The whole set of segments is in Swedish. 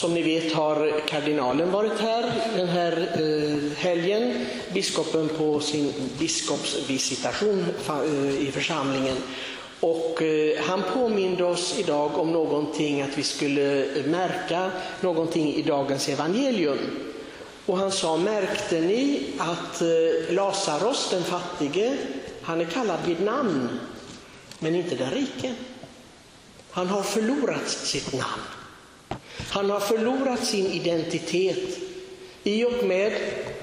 Som ni vet har kardinalen varit här den här eh, helgen, biskopen på sin biskopsvisitation eh, i församlingen. Och eh, han påminde oss idag om någonting, att vi skulle märka någonting i dagens evangelium. Och han sa, märkte ni att eh, Lazarus, den fattige, han är kallad vid namn, men inte den rike. Han har förlorat sitt namn. Han har förlorat sin identitet i och med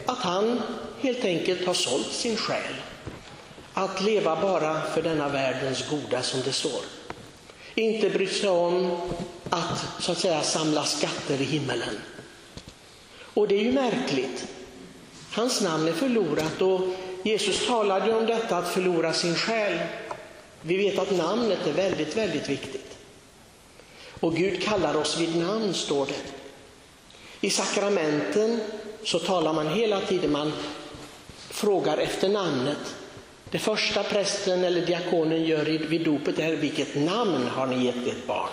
att han helt enkelt har sålt sin själ. Att leva bara för denna världens goda, som det står. Inte brytt sig om att så att säga samla skatter i himmelen. Och det är ju märkligt. Hans namn är förlorat och Jesus talade om detta att förlora sin själ. Vi vet att namnet är väldigt, väldigt viktigt. Och Gud kallar oss vid namn, står det. I sakramenten så talar man hela tiden, man frågar efter namnet. Det första prästen eller diakonen gör vid dopet är vilket namn har ni gett ert barn?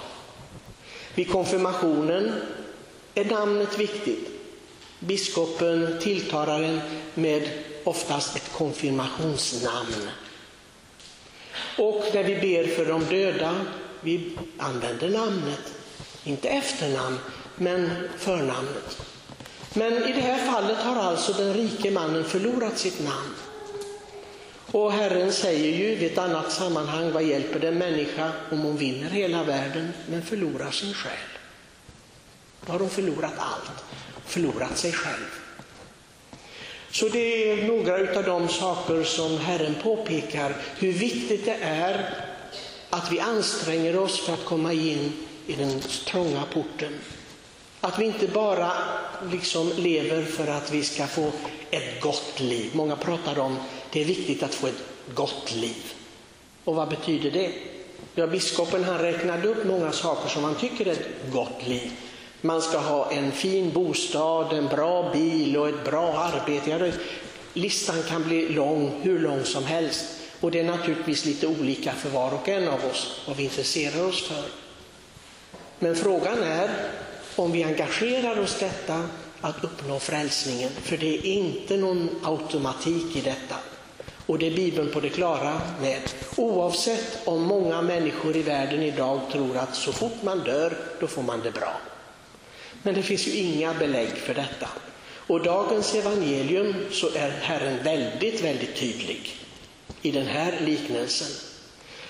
Vid konfirmationen är namnet viktigt. Biskopen tilltalar en med oftast ett konfirmationsnamn. Och när vi ber för de döda vi använder namnet, inte efternamn, men förnamnet. Men i det här fallet har alltså den rike mannen förlorat sitt namn. Och Herren säger ju i ett annat sammanhang, vad hjälper det en människa om hon vinner hela världen men förlorar sin själ? Då har hon förlorat allt, förlorat sig själv. Så det är några av de saker som Herren påpekar, hur viktigt det är att vi anstränger oss för att komma in i den trånga porten. Att vi inte bara liksom lever för att vi ska få ett gott liv. Många pratar om att det är viktigt att få ett gott liv. Och vad betyder det? Ja, biskopen han räknade upp många saker som han tycker är ett gott liv. Man ska ha en fin bostad, en bra bil och ett bra arbete. listan kan bli lång, hur lång som helst. Och det är naturligtvis lite olika för var och en av oss vad vi intresserar oss för. Men frågan är om vi engagerar oss detta att uppnå frälsningen, för det är inte någon automatik i detta. Och det är Bibeln på det klara med. Oavsett om många människor i världen idag tror att så fort man dör, då får man det bra. Men det finns ju inga belägg för detta. Och dagens evangelium så är Herren väldigt, väldigt tydlig i den här liknelsen.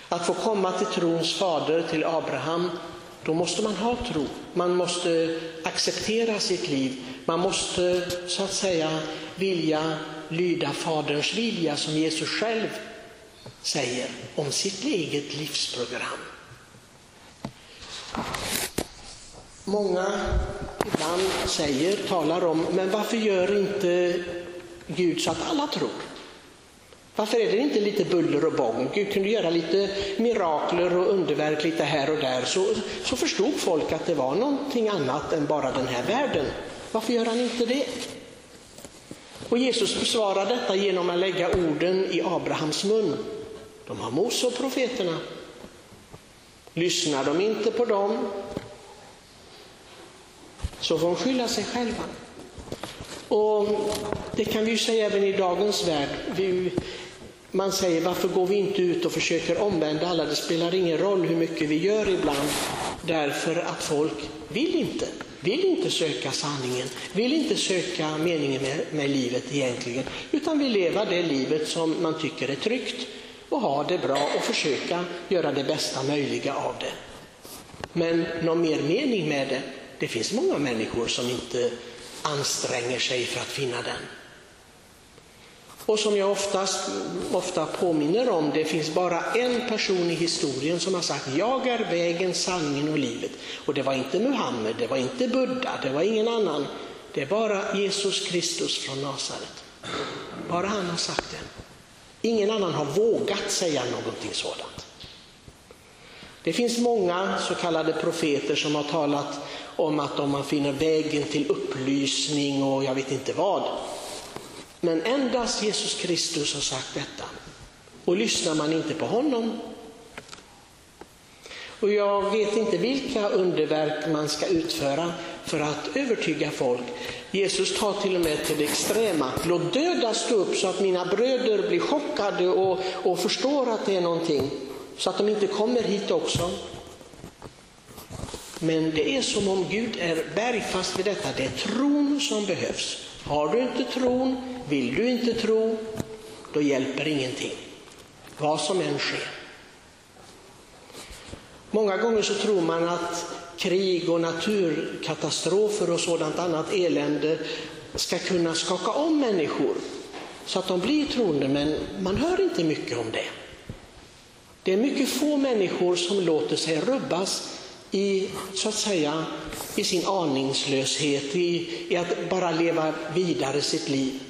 Att få komma till trons fader, till Abraham, då måste man ha tro. Man måste acceptera sitt liv. Man måste så att säga vilja lyda Faderns vilja som Jesus själv säger om sitt eget livsprogram. Många ibland säger, talar om, men varför gör inte Gud så att alla tror? Varför är det inte lite buller och bång? Gud kunde göra lite mirakler och underverk lite här och där. Så, så förstod folk att det var någonting annat än bara den här världen. Varför gör han inte det? Och Jesus besvarar detta genom att lägga orden i Abrahams mun. De har Mose och profeterna. Lyssnar de inte på dem så får de skylla sig själva. Och Det kan vi ju säga även i dagens värld. Vi, man säger varför går vi inte ut och försöker omvända alla? Det spelar ingen roll hur mycket vi gör ibland. Därför att folk vill inte. Vill inte söka sanningen, vill inte söka meningen med, med livet egentligen. Utan vill leva det livet som man tycker är tryggt och ha det bra och försöka göra det bästa möjliga av det. Men någon mer mening med det, det finns många människor som inte anstränger sig för att finna den. Och som jag oftast, ofta påminner om, det finns bara en person i historien som har sagt jag är vägen, sanningen och livet. Och det var inte Muhammed, det var inte Buddha, det var ingen annan. Det är bara Jesus Kristus från Nasaret. Bara han har sagt det. Ingen annan har vågat säga någonting sådant. Det finns många så kallade profeter som har talat om att om man finner vägen till upplysning och jag vet inte vad, men endast Jesus Kristus har sagt detta. Och lyssnar man inte på honom och jag vet inte vilka underverk man ska utföra, för att övertyga folk. Jesus tar till och med till det extrema. Låt döda stå upp så att mina bröder blir chockade och, och förstår att det är någonting. Så att de inte kommer hit också. Men det är som om Gud är bergfast vid detta. Det är tron som behövs. Har du inte tron, vill du inte tro, då hjälper ingenting. Vad som än sker. Många gånger så tror man att krig och naturkatastrofer och sådant annat elände ska kunna skaka om människor så att de blir troende, men man hör inte mycket om det. Det är mycket få människor som låter sig rubbas i, så att säga, i sin aningslöshet, i, i att bara leva vidare sitt liv.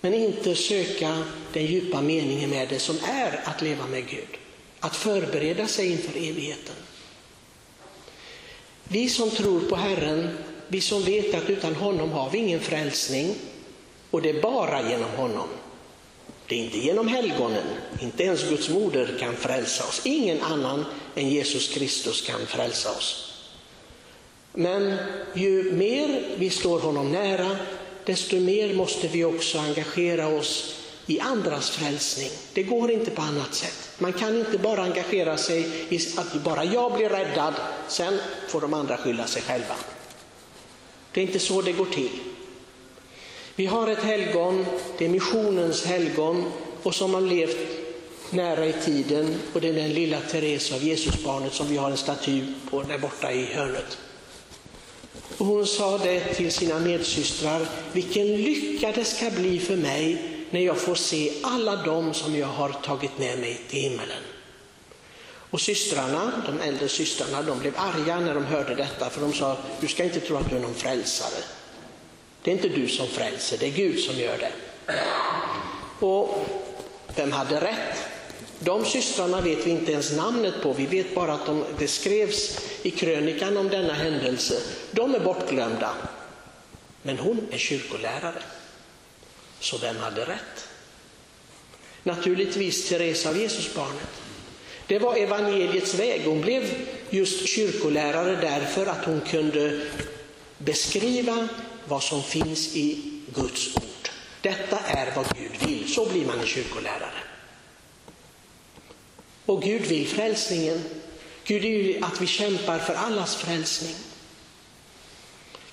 Men inte söka den djupa meningen med det som är att leva med Gud. Att förbereda sig inför evigheten. Vi som tror på Herren, vi som vet att utan honom har vi ingen frälsning och det är bara genom honom. Det är inte genom helgonen, inte ens Guds moder kan frälsa oss. Ingen annan än Jesus Kristus kan frälsa oss. Men ju mer vi står honom nära, desto mer måste vi också engagera oss i andras frälsning. Det går inte på annat sätt. Man kan inte bara engagera sig i att bara jag blir räddad, sen får de andra skylla sig själva. Det är inte så det går till. Vi har ett helgon, det är missionens helgon och som har levt nära i tiden och det är den lilla Therese av Jesusbarnet som vi har en staty på där borta i hörnet. Och hon sa det till sina medsystrar, vilken lycka det ska bli för mig när jag får se alla dem som jag har tagit med mig till himmelen. Och systrarna, de äldre systrarna, de blev arga när de hörde detta, för de sa, du ska inte tro att du är någon frälsare. Det är inte du som frälser, det är Gud som gör det. Och vem hade rätt? De systrarna vet vi inte ens namnet på, vi vet bara att de, det skrevs i krönikan om denna händelse. De är bortglömda. Men hon är kyrkolärare. Så vem hade rätt? Naturligtvis Teresa av Jesusbarnet. Det var evangeliets väg. Hon blev just kyrkolärare därför att hon kunde beskriva vad som finns i Guds ord. Detta är vad Gud vill. Så blir man en kyrkolärare. Och Gud vill frälsningen. Gud vill att vi kämpar för allas frälsning.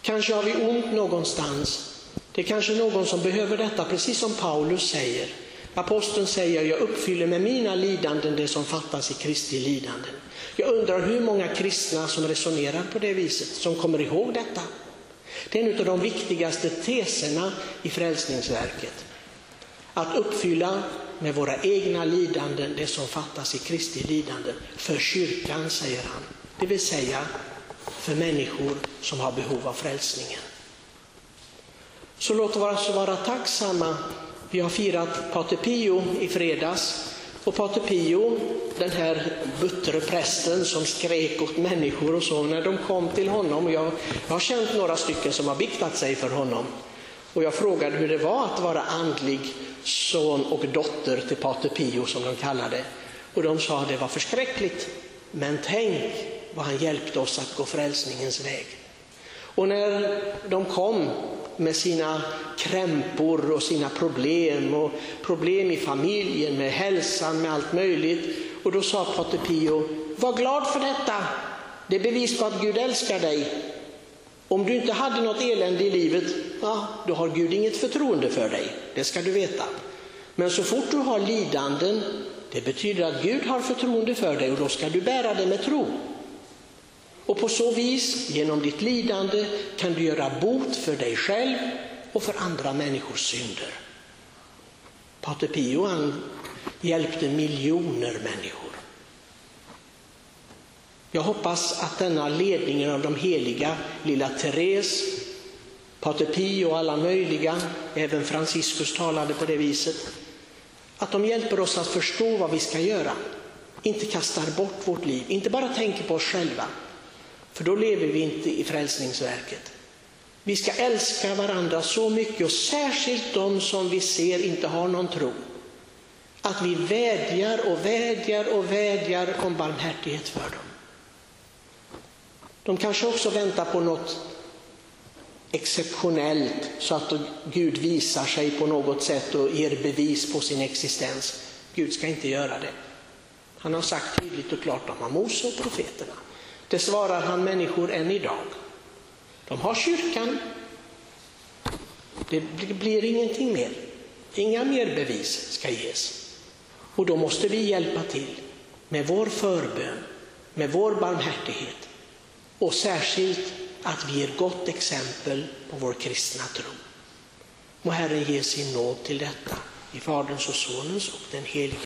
Kanske har vi ont någonstans. Det är kanske någon som behöver detta, precis som Paulus säger. Aposteln säger, jag uppfyller med mina lidanden det som fattas i Kristi lidanden. Jag undrar hur många kristna som resonerar på det viset, som kommer ihåg detta. Det är en av de viktigaste teserna i frälsningsverket. Att uppfylla med våra egna lidanden det som fattas i Kristi lidande. för kyrkan, säger han. Det vill säga för människor som har behov av frälsningen. Så låt oss vara tacksamma. Vi har firat Pater Pio i fredags. Och Pater Pio, den här buttre prästen som skrek åt människor och så, när de kom till honom, jag, jag har känt några stycken som har biktat sig för honom, och jag frågade hur det var att vara andlig son och dotter till Pater Pio som de kallade Och de sa att det var förskräckligt, men tänk vad han hjälpte oss att gå frälsningens väg. Och när de kom med sina krämpor och sina problem och problem i familjen, med hälsan, med allt möjligt. Och då sa Pater Pio, var glad för detta. Det är bevis på att Gud älskar dig. Om du inte hade något elände i livet, ja, då har Gud inget förtroende för dig. Det ska du veta. Men så fort du har lidanden, det betyder att Gud har förtroende för dig och då ska du bära det med tro. Och på så vis, genom ditt lidande, kan du göra bot för dig själv och för andra människors synder. Pater Pio han hjälpte miljoner människor. Jag hoppas att denna ledningen av de heliga, lilla Therese, Pater Pio och alla möjliga, även Franciscus talade på det viset, att de hjälper oss att förstå vad vi ska göra. Inte kastar bort vårt liv, inte bara tänker på oss själva, för då lever vi inte i frälsningsverket. Vi ska älska varandra så mycket och särskilt de som vi ser inte har någon tro. Att vi vädjar och vädjar och vädjar om barmhärtighet för dem. De kanske också väntar på något exceptionellt så att Gud visar sig på något sätt och ger bevis på sin existens. Gud ska inte göra det. Han har sagt tydligt och klart om Mose och profeterna. Det svarar han människor än idag. De har kyrkan. Det blir ingenting mer. Inga mer bevis ska ges. Och då måste vi hjälpa till med vår förbön, med vår barmhärtighet och särskilt att vi ger gott exempel på vår kristna tro. Må Herren ge sin nåd till detta i Faderns och Sonens och den helige